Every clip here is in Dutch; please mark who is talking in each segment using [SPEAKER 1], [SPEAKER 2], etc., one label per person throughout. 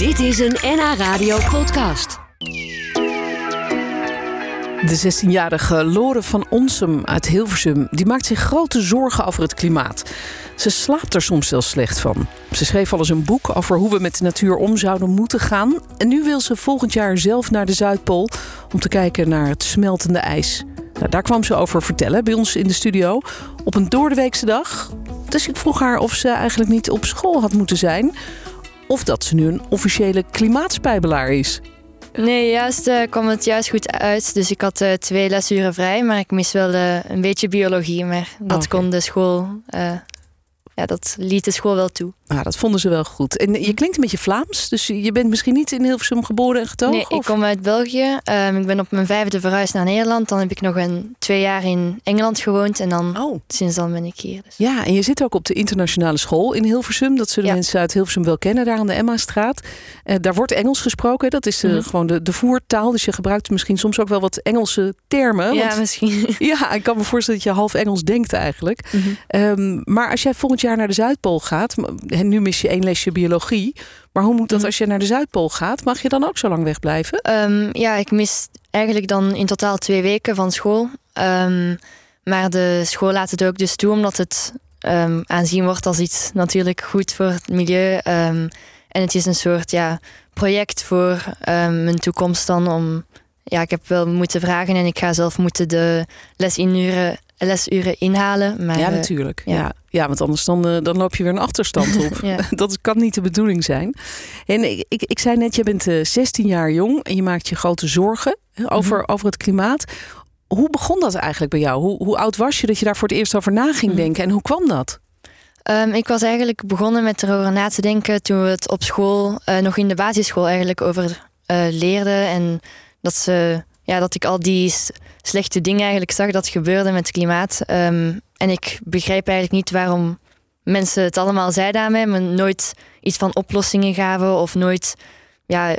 [SPEAKER 1] Dit is een NH Radio podcast.
[SPEAKER 2] De 16-jarige Lore van Onsum uit Hilversum die maakt zich grote zorgen over het klimaat. Ze slaapt er soms zelfs slecht van. Ze schreef al eens een boek over hoe we met de natuur om zouden moeten gaan. En nu wil ze volgend jaar zelf naar de Zuidpool om te kijken naar het smeltende ijs. Nou, daar kwam ze over vertellen bij ons in de studio op een doordeweekse dag. Dus ik vroeg haar of ze eigenlijk niet op school had moeten zijn. Of dat ze nu een officiële klimaatspijbelaar is.
[SPEAKER 3] Nee, juist uh, kwam het juist goed uit. Dus ik had uh, twee lesuren vrij, maar ik mis wel uh, een beetje biologie. Maar dat
[SPEAKER 2] Oké.
[SPEAKER 3] kon de school, ja, dat liet de school wel toe.
[SPEAKER 2] Nou, dat vonden ze wel goed. En je klinkt een beetje Vlaams, dus je bent misschien niet in Hilversum geboren en getogen?
[SPEAKER 3] nee, ik kom uit België. Um, ik ben op mijn vijfde verhuisd naar Nederland. Dan heb ik nog een twee jaar in Engeland gewoond en dan
[SPEAKER 2] Oh.
[SPEAKER 3] sinds dan ben ik hier. Dus.
[SPEAKER 2] Ja, en je zit ook op de internationale school in Hilversum. Dat zullen
[SPEAKER 3] Ja.
[SPEAKER 2] mensen uit Hilversum wel kennen, daar aan de Emma-straat. Eh, daar wordt Engels gesproken, dat is
[SPEAKER 3] Mhm.
[SPEAKER 2] gewoon de, de voertaal. Dus je gebruikt misschien soms ook wel wat Engelse termen.
[SPEAKER 3] Ja,
[SPEAKER 2] want-
[SPEAKER 3] misschien.
[SPEAKER 2] ja, ik kan me voorstellen dat je half Engels denkt eigenlijk.
[SPEAKER 3] Mhm.
[SPEAKER 2] Ehm, maar als jij volgend jaar naar de Zuidpool gaat... en nu mis je één lesje biologie... maar hoe moet dat
[SPEAKER 3] Mhm.
[SPEAKER 2] als je naar de Zuidpool gaat? Mag je dan ook zo lang wegblijven?
[SPEAKER 3] Ehm, ja, ik mis eigenlijk dan in totaal twee weken van school. Ehm, maar de school laat het ook dus toe, omdat het ehm, aanzien wordt als iets natuurlijk goed voor het milieu. En het is een soort ja, project voor mijn toekomst dan om... Ja, ik heb wel moeten vragen en ik ga zelf moeten de lesuren, lesuren inhalen. Maar,
[SPEAKER 2] ja,
[SPEAKER 3] eh,
[SPEAKER 2] natuurlijk. Ja.
[SPEAKER 3] ja.
[SPEAKER 2] Ja. want anders dan, eh, dan loop je weer een achterstand op.
[SPEAKER 3] ja.
[SPEAKER 2] Dat kan niet de bedoeling zijn. En ik, ik, ik zei net, je bent eh, 16 jaar jong en je maakt je grote zorgen hè, over,
[SPEAKER 3] Mhm.
[SPEAKER 2] over het klimaat. Hoe begon dat eigenlijk bij jou? Hoe, hoe oud was je dat je daar voor het eerst over na ging
[SPEAKER 3] Mhm.
[SPEAKER 2] denken? En hoe kwam dat?
[SPEAKER 3] Ehm, ik was eigenlijk begonnen met erover na te denken toen we het op school, eh, nog in de basisschool eigenlijk, over eh, leerden. En dat, ze, ja, dat ik al die slechte dingen eigenlijk zag dat gebeurde met het klimaat. Ehm, en ik begreep eigenlijk niet waarom mensen het allemaal zeiden aan mij, maar nooit iets van oplossingen gaven of nooit ja,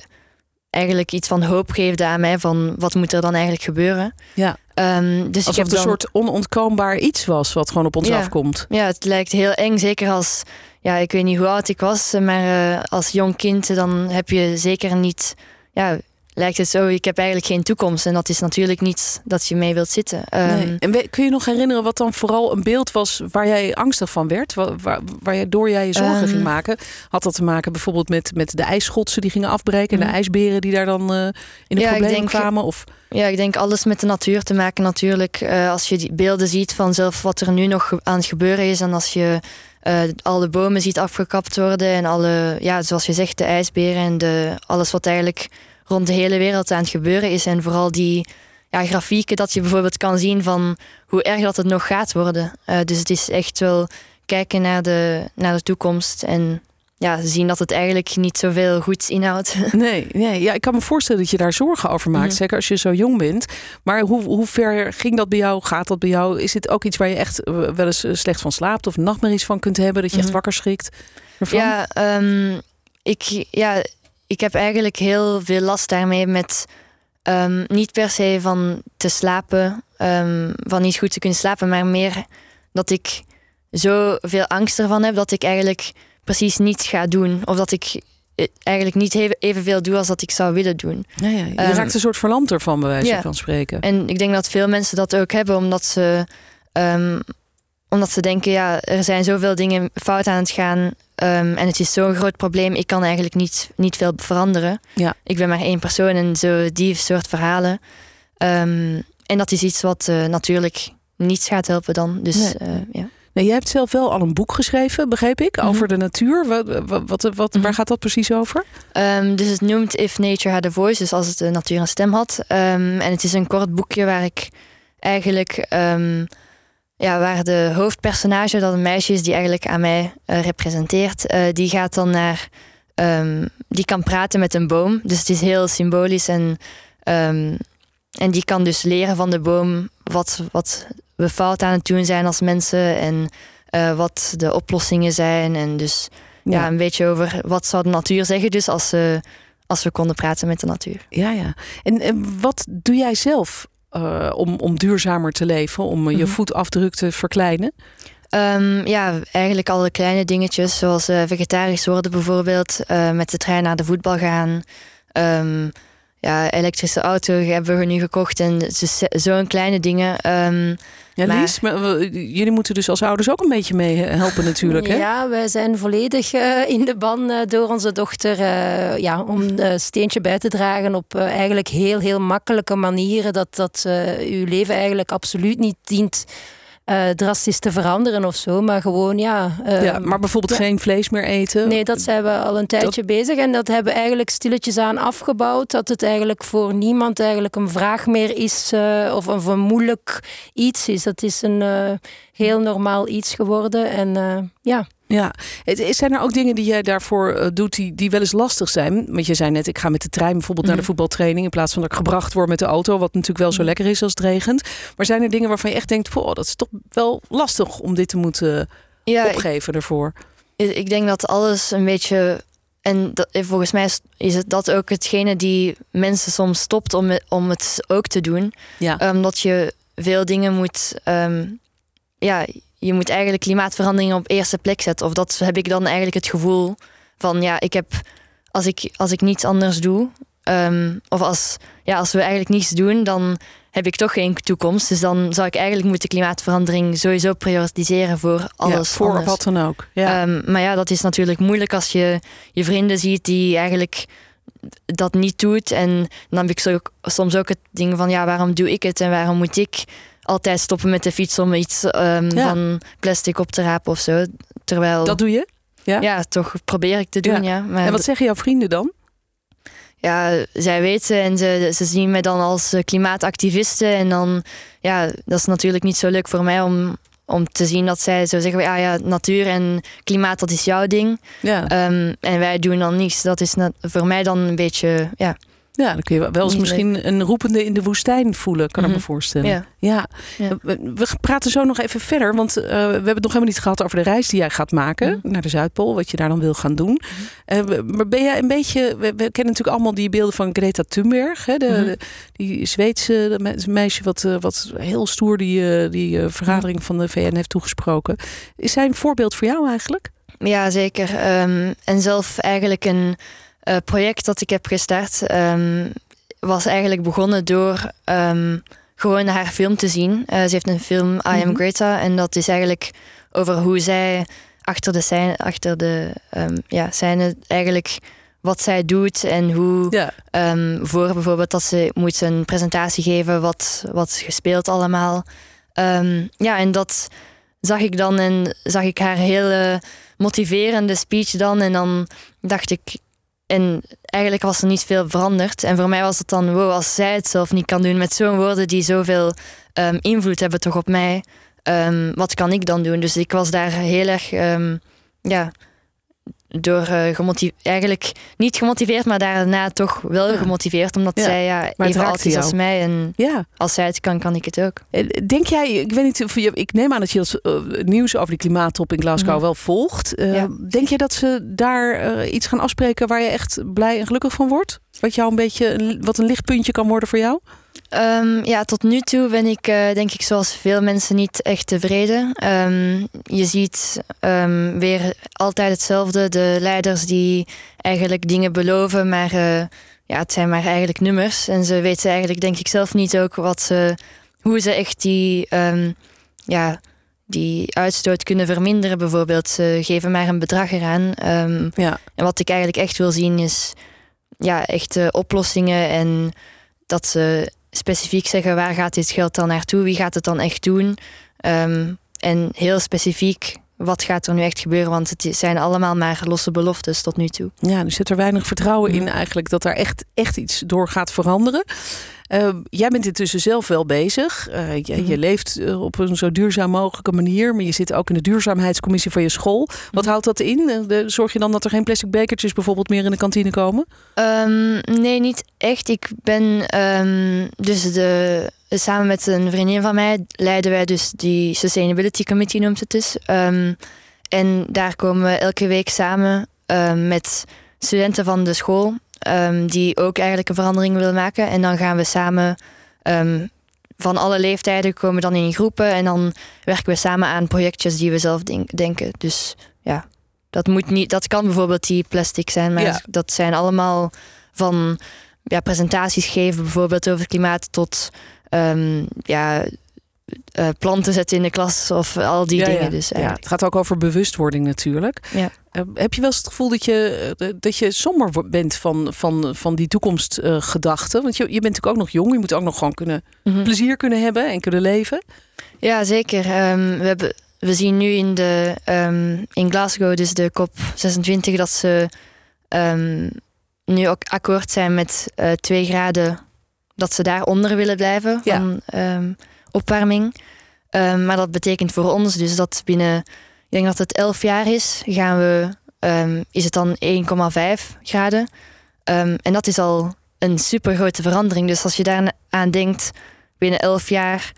[SPEAKER 3] eigenlijk iets van hoop geefden aan mij van wat moet er dan eigenlijk gebeuren.
[SPEAKER 2] Ja.
[SPEAKER 3] Ehm, dus ik heb
[SPEAKER 2] het een
[SPEAKER 3] dan...
[SPEAKER 2] soort onontkoombaar iets was wat gewoon op ons
[SPEAKER 3] Ja.
[SPEAKER 2] afkomt.
[SPEAKER 3] Ja, het lijkt heel eng. Zeker als, ja, ik weet niet hoe oud ik was, maar eh, als jong kind dan heb je zeker niet, ja, lijkt het zo, ik heb eigenlijk geen toekomst. En dat is natuurlijk niet dat je mee wilt zitten. Ehm,
[SPEAKER 2] Nee. En kun je nog herinneren wat dan vooral een beeld was waar jij angstig van werd? Waar, waar, waar je, door jij je zorgen
[SPEAKER 3] Ehm.
[SPEAKER 2] ging maken? Had dat te maken bijvoorbeeld met, met de ijsschotsen die gingen afbreken... en de ijsberen die daar dan eh, in de
[SPEAKER 3] Ja,
[SPEAKER 2] problemen kwamen? Of,
[SPEAKER 3] Ja, ik denk alles met de natuur te maken natuurlijk. Eh, als je die beelden ziet van zelf wat er nu nog aan het gebeuren is... en als je eh alle bomen ziet afgekapt worden... en alle, ja, zoals je zegt, de ijsberen en de, alles wat eigenlijk rond de hele wereld aan het gebeuren is... en vooral die ja, grafieken dat je bijvoorbeeld kan zien van hoe erg dat het nog gaat worden. Eh, dus het is echt wel kijken naar de, naar de toekomst... en ja, zien dat het eigenlijk niet zoveel goeds inhoudt.
[SPEAKER 2] nee, nee ja, ik kan me voorstellen dat je daar zorgen over maakt.
[SPEAKER 3] Mhm.
[SPEAKER 2] Zeker als je zo jong bent. Maar hoe, hoe ver ging dat bij jou? Gaat dat bij jou? Is dit ook iets waar je echt eh, wel eens eh, slecht van slaapt... of nachtmerries van kunt hebben? Dat je echt
[SPEAKER 3] Mhm.
[SPEAKER 2] wakker schrikt? ervan?
[SPEAKER 3] Ja, ehm, ik, ja, ik heb eigenlijk heel veel last daarmee met ehm, niet per se van te slapen, ehm, van niet goed te kunnen slapen, maar meer dat ik zoveel angst ervan heb dat ik eigenlijk precies niets ga doen. Of dat ik eh, eigenlijk niet even- evenveel doe als dat ik zou willen doen.
[SPEAKER 2] Ja, ja. Je
[SPEAKER 3] Ehm,
[SPEAKER 2] raakt een soort verlamd ervan, bij wijze
[SPEAKER 3] ja.
[SPEAKER 2] van spreken.
[SPEAKER 3] En ik denk dat veel mensen dat ook hebben, omdat ze, omdat ze denken, ja, er zijn zoveel dingen fout aan het gaan. ehm, en het is zo'n groot probleem, ik kan eigenlijk niet, niet veel veranderen.
[SPEAKER 2] Ja.
[SPEAKER 3] Ik ben maar één persoon en zo die soort verhalen. Ehm, en dat is iets wat eh, natuurlijk niet gaat helpen dan. Dus
[SPEAKER 2] Nee.
[SPEAKER 3] eh, ja.
[SPEAKER 2] Nee, jij hebt zelf wel al een boek geschreven, begreep ik,
[SPEAKER 3] Mhm.
[SPEAKER 2] over de natuur. Wat, wat, wat, wat-
[SPEAKER 3] Mhm.
[SPEAKER 2] Waar gaat dat precies over?
[SPEAKER 3] Ehm, dus het noemt If Nature Had a Voice, dus als het de natuur een stem had. En het is een kort boekje waar ik eigenlijk, ja, waar de hoofdpersonage, dat een meisje is die eigenlijk aan mij eh, representeert, eh, die gaat dan naar, ehm, die kan praten met een boom. Dus het is heel symbolisch en, ehm, en die kan dus leren van de boom wat, wat we fout aan het doen zijn als mensen en eh, wat de oplossingen zijn. En dus ja. een beetje over wat zou de natuur zeggen, dus als, ze als we konden praten met de natuur.
[SPEAKER 2] ja, ja. En, en wat doe jij zelf eh, om, om duurzamer te leven, om eh, je
[SPEAKER 3] Mhm.
[SPEAKER 2] voetafdruk te verkleinen?
[SPEAKER 3] Ehm, ja, eigenlijk alle kleine dingetjes, zoals uh, vegetarisch worden bijvoorbeeld, uh, met de trein naar de voetbal gaan. Um, ja, elektrische auto hebben we nu gekocht en zo'n kleine dingen. Um,
[SPEAKER 2] ja, maar, Lies, maar jullie moeten dus als ouders ook een beetje mee helpen natuurlijk, hè?
[SPEAKER 4] Ja, wij zijn volledig uh, in de ban uh, door onze dochter uh, ja, om een steentje bij te dragen op eigenlijk heel, heel makkelijke manieren. Dat, dat uw leven eigenlijk absoluut niet dient uh, drastisch te veranderen of zo. Maar gewoon, ja.
[SPEAKER 2] Uh, ja maar bijvoorbeeld geen vlees meer eten?
[SPEAKER 4] Nee, dat zijn we al een tijdje bezig. En dat hebben we eigenlijk stilletjes aan afgebouwd. Dat het eigenlijk voor niemand eigenlijk een vraag meer is. Uh, of, of, een moeilijk iets is. Dat is een uh, heel normaal iets geworden. En ja.
[SPEAKER 2] Ja, zijn er ook dingen die jij daarvoor eh, doet die, die wel eens lastig zijn? Want je zei net, ik ga met de trein bijvoorbeeld naar de mhm. voetbaltraining in plaats van dat ik gebracht word met de auto, wat natuurlijk wel zo mhm. lekker is als het regent. Maar zijn er dingen waarvan je echt denkt, oh, dat is toch wel lastig om dit te moeten ja, opgeven ervoor?
[SPEAKER 3] Ik denk dat alles een beetje en dat, volgens mij is het dat ook hetgene die mensen soms stopt om, om het ook te doen. Ja. Omdat je veel dingen moet. Ehm, ja, je moet eigenlijk klimaatverandering op eerste plek zetten. Of dat heb ik dan eigenlijk het gevoel van ja, ik heb als ik, als ik niets anders doe, um, of als, ja, als we eigenlijk niets doen, dan heb ik toch geen toekomst. Dus dan zou ik eigenlijk moeten klimaatverandering sowieso prioritiseren voor alles.
[SPEAKER 2] Ja, voor wat dan ook.
[SPEAKER 3] Ja. Um, maar ja, dat is natuurlijk moeilijk als je je vrienden ziet die eigenlijk dat niet doet. En dan heb ik zo, soms ook het ding van ja, waarom doe ik het en waarom moet ik altijd stoppen met de fiets om iets um, van plastic op te rapen of zo. Terwijl,
[SPEAKER 2] dat doe je?
[SPEAKER 3] Ja, ja toch probeer ik te doen. Ja.
[SPEAKER 2] Maar en wat zeggen jouw vrienden dan?
[SPEAKER 3] Ja, zij weten en ze, ze zien mij dan als eh, klimaatactiviste. En dan, ja, dat is natuurlijk niet zo leuk voor mij om, om te zien dat zij zo zeggen: ja, ja, natuur en klimaat, dat is jouw ding. Ja. Um, en wij doen dan niets. Dat is voor mij dan een beetje, ja.
[SPEAKER 2] Ja, dan kun je wel eens misschien een roepende in de woestijn voelen, kan ik me mhm. voorstellen. Ja. ja. We praten zo nog even verder, want uh, we hebben het nog helemaal niet gehad over de reis die jij gaat maken mhm. naar de Zuidpool, wat je daar dan wil gaan doen. Uh, maar ben jij een beetje, we, kennen natuurlijk allemaal die beelden van Greta Thunberg, hè, de, mhm. die Zweedse meisje wat, uh, wat heel stoer die, die vergadering van de VN heeft toegesproken. Is zij een voorbeeld voor jou eigenlijk?
[SPEAKER 3] Ja, zeker. Um, en zelf eigenlijk een uh, project dat ik heb gestart um, was eigenlijk begonnen door um, gewoon haar film te zien. Uh, ze heeft een film I Am mhm. Greta en dat is eigenlijk over hoe zij achter de scène, achter de um, ja, scène eigenlijk wat zij doet en hoe ja. voor bijvoorbeeld dat ze moet een presentatie geven wat wat gespeeld allemaal. Ja, en dat zag ik dan en zag ik haar hele motiverende speech dan en dan dacht ik en eigenlijk was er niet veel veranderd. En voor mij was het dan, wow, als zij het zelf niet kan doen met zo'n woorden die zoveel um, invloed hebben toch op mij, um, wat kan ik dan doen? Dus ik was daar heel erg, um, ja, door uh, gemotiveerd, eigenlijk niet gemotiveerd, maar daarna toch wel gemotiveerd. Omdat zij ja, even oud is als mij. En ja. als zij het kan, kan ik het ook.
[SPEAKER 2] Eh, denk jij, ik weet niet of je, ik neem aan dat je het uh, nieuws over die klimaattop in Glasgow mhm. wel volgt. Uh, denk je dat ze daar iets gaan afspreken waar je echt blij en gelukkig van wordt? Wat jou een beetje, wat een lichtpuntje kan worden voor jou?
[SPEAKER 3] Um, ja, tot nu toe ben ik uh, denk ik zoals veel mensen niet echt tevreden. Um, je ziet um, weer altijd hetzelfde. De leiders die eigenlijk dingen beloven, maar uh, ja, het zijn maar eigenlijk nummers. En ze weten eigenlijk denk ik zelf niet ook wat ze, hoe ze echt die, ja, die uitstoot kunnen verminderen bijvoorbeeld. Ze geven maar een bedrag eraan. ja. En wat ik eigenlijk echt wil zien is ja, echte oplossingen en dat ze specifiek zeggen waar gaat dit geld dan naartoe, wie gaat het dan echt doen. Um, en heel specifiek wat gaat er nu echt gebeuren? Want het zijn allemaal maar losse beloftes tot nu toe.
[SPEAKER 2] Ja, dus zit er weinig vertrouwen in eigenlijk dat er echt, echt iets door gaat veranderen. Uh, jij bent intussen zelf wel bezig. Uh, je, je, mhm. leeft eh, op een zo duurzaam mogelijke manier. Maar je zit ook in de duurzaamheidscommissie van je school. Wat houdt dat in? De, zorg je dan dat er geen plastic bekertjes bijvoorbeeld meer in de kantine komen?
[SPEAKER 3] Um, nee, niet echt. Ik ben um, dus de, samen met een vriendin van mij leiden wij dus die Sustainability Committee noemt het dus. Um, en daar komen we elke week samen met studenten van de school. Um, die ook eigenlijk een verandering willen maken. En dan gaan we samen um, van alle leeftijden komen dan in groepen en dan werken we samen aan projectjes die we zelf denk- denken. Dus ja, dat, moet niet, dat kan bijvoorbeeld die plastic zijn, maar
[SPEAKER 2] Ja.
[SPEAKER 3] dat zijn allemaal van ja, presentaties geven, bijvoorbeeld over het klimaat, tot ehm, ja, eh, planten zetten in de klas of al die
[SPEAKER 2] Ja,
[SPEAKER 3] dingen.
[SPEAKER 2] ja.
[SPEAKER 3] Dus
[SPEAKER 2] ja, het gaat ook over bewustwording natuurlijk.
[SPEAKER 3] Ja.
[SPEAKER 2] Eh, heb je wel eens het gevoel dat je, eh, dat je somber bent van, van, van die toekomstgedachten? Want je, je bent natuurlijk ook nog jong. Je moet ook nog gewoon kunnen,
[SPEAKER 3] Mhm.
[SPEAKER 2] plezier kunnen hebben en kunnen leven.
[SPEAKER 3] Ja, zeker. Ehm, we, hebben, we zien nu in, de, ehm, in Glasgow, dus de COP26, dat ze ehm, nu ook akkoord zijn met 2 graden, dat ze daaronder willen blijven
[SPEAKER 2] Ja.
[SPEAKER 3] van opwarming. Ehm, maar dat betekent voor ons dus dat binnen, ik denk dat het 11 jaar is, gaan we, ehm, is het dan 1,5 graden. Ehm, en dat is al een super grote verandering. Dus als je daar aan denkt, binnen 11 jaar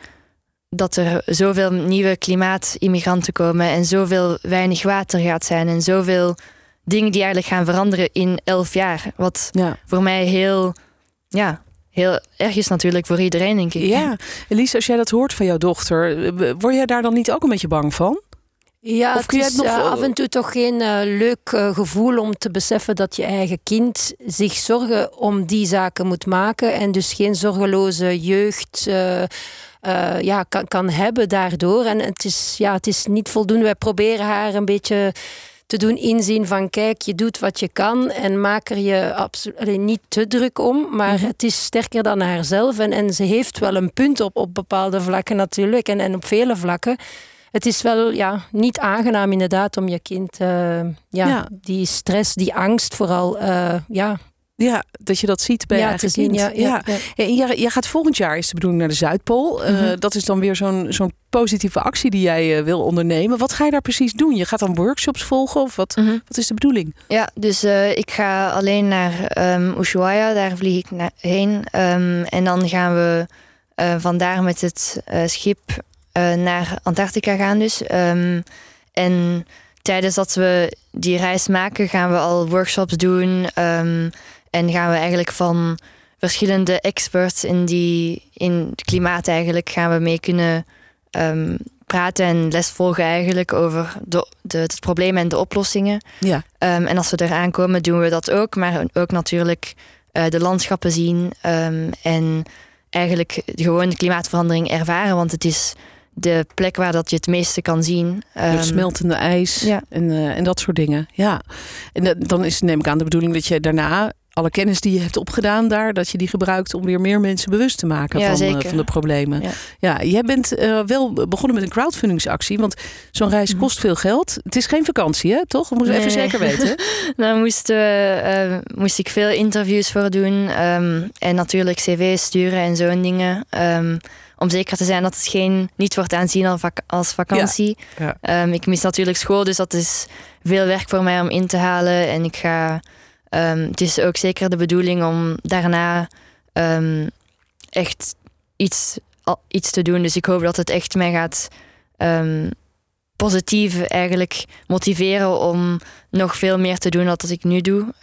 [SPEAKER 3] dat er zoveel nieuwe klimaatimmigranten komen en zoveel weinig water gaat zijn en zoveel dingen die eigenlijk gaan veranderen in elf jaar. Wat
[SPEAKER 2] Ja.
[SPEAKER 3] voor mij heel, ja, heel erg is natuurlijk voor iedereen, denk ik.
[SPEAKER 2] Ja, Elise, als jij dat hoort van jouw dochter, eh, word jij daar dan niet ook een beetje bang van?
[SPEAKER 4] Ja,
[SPEAKER 2] Of
[SPEAKER 4] het
[SPEAKER 2] kun je
[SPEAKER 4] is
[SPEAKER 2] het nog,
[SPEAKER 4] eh,
[SPEAKER 2] eh,
[SPEAKER 4] af en toe toch geen leuk gevoel om te beseffen dat je eigen kind zich zorgen om die zaken moet maken en dus geen zorgeloze jeugd eh, eh, ja, kan, kan hebben daardoor. En het is, ja, het is niet voldoende. Wij proberen haar een beetje te doen inzien van kijk, je doet wat je kan en maak er je absolu- allee, niet te druk om, maar
[SPEAKER 2] Mhm.
[SPEAKER 4] het is sterker dan haarzelf en, en ze heeft wel een punt op, op bepaalde vlakken natuurlijk en, en op vele vlakken. Het is wel ja, niet aangenaam inderdaad om je kind eh, ja,
[SPEAKER 2] Ja.
[SPEAKER 4] die stress, die angst vooral eh, ja,
[SPEAKER 2] Ja, dat je dat ziet bij je
[SPEAKER 4] ja,
[SPEAKER 2] eigen
[SPEAKER 4] zien.
[SPEAKER 2] kind.
[SPEAKER 4] Ja, ja, ja.
[SPEAKER 2] En jij, jij gaat volgend jaar, is de bedoeling, naar de Zuidpool. Eh,
[SPEAKER 4] Mhm.
[SPEAKER 2] dat is dan weer zo'n zo'n positieve actie die jij eh, wil ondernemen. Wat ga je daar precies doen? Je gaat dan workshops volgen of wat,
[SPEAKER 3] Mhm.
[SPEAKER 2] wat is de bedoeling?
[SPEAKER 3] Ja, dus eh, ik ga alleen naar ehm Ushuaia, daar vlieg ik na- heen. Ehm, en dan gaan we vandaar met het schip naar Antarctica gaan dus. Ehm, en tijdens dat we die reis maken gaan we al workshops doen. En gaan we eigenlijk van verschillende experts in, die, in het klimaat eigenlijk gaan we mee kunnen ehm, praten en les volgen eigenlijk over de, de, het probleem en de oplossingen.
[SPEAKER 2] Ja,
[SPEAKER 3] Ehm, en als we eraan komen, doen we dat ook. Maar ook natuurlijk eh, de landschappen zien. ehm, en eigenlijk gewoon de klimaatverandering ervaren. Want het is de plek waar dat je het meeste kan zien.
[SPEAKER 2] het smeltende ijs
[SPEAKER 3] ja.
[SPEAKER 2] en, eh, en dat soort dingen. Ja. En dan is neem ik aan de bedoeling dat je daarna alle kennis die je hebt opgedaan daar, dat je die gebruikt om weer meer mensen bewust te maken
[SPEAKER 3] Ja,
[SPEAKER 2] van, eh, van de problemen. Ja,
[SPEAKER 3] Ja.
[SPEAKER 2] jij bent eh, wel begonnen met een crowdfundingsactie, want zo'n reis
[SPEAKER 3] Mhm.
[SPEAKER 2] kost veel geld. Het is geen vakantie, hè? Toch? Dat moeten we even zeker weten.
[SPEAKER 3] Daar moesten we, eh, moest ik veel interviews voor doen. ehm, en natuurlijk cv's sturen en zo'n dingen. ehm, om zeker te zijn dat het geen, niet wordt aanzien als, vak- als vakantie.
[SPEAKER 2] Ja.
[SPEAKER 3] Ehm, ik mis natuurlijk school, dus dat is veel werk voor mij om in te halen. En ik ga. Ehm, het is ook zeker de bedoeling om daarna ehm, echt iets, iets te doen. Dus ik hoop dat het echt mij gaat ehm, positief eigenlijk motiveren om nog veel meer te doen dan dat ik nu doe.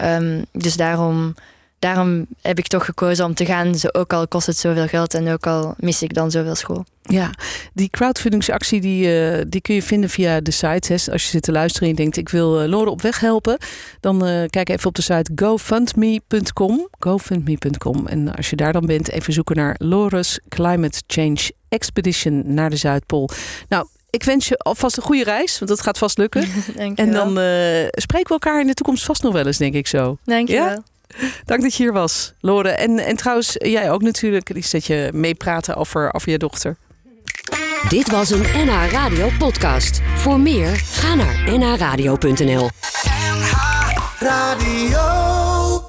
[SPEAKER 3] Dus daarom, daarom heb ik toch gekozen om te gaan. Zo- Ook al kost het zoveel geld en ook al mis ik dan zoveel school.
[SPEAKER 2] Ja, die crowdfundingsactie die, eh, die kun je vinden via de site. Hè. Als je zit te luisteren en je denkt ik wil eh, Lore op weg helpen. Dan eh, kijk even op de site gofundme.com. gofundme.com. En als je daar dan bent, even zoeken naar Lore's Climate Change Expedition naar de Zuidpool. Nou, ik wens je alvast een goede reis, want dat gaat vast lukken.
[SPEAKER 3] Dank
[SPEAKER 2] En dan eh, spreken we elkaar in de toekomst vast nog wel eens, denk ik zo.
[SPEAKER 3] Dank je
[SPEAKER 2] Ja?
[SPEAKER 3] wel.
[SPEAKER 2] Dank dat je hier was, Lore. En, en trouwens, jij ook natuurlijk, Lies, dat je meepraten over, over je dochter.
[SPEAKER 1] Dit was een NH Radio podcast. Voor meer, ga naar nhradio.nl.
[SPEAKER 5] Radio.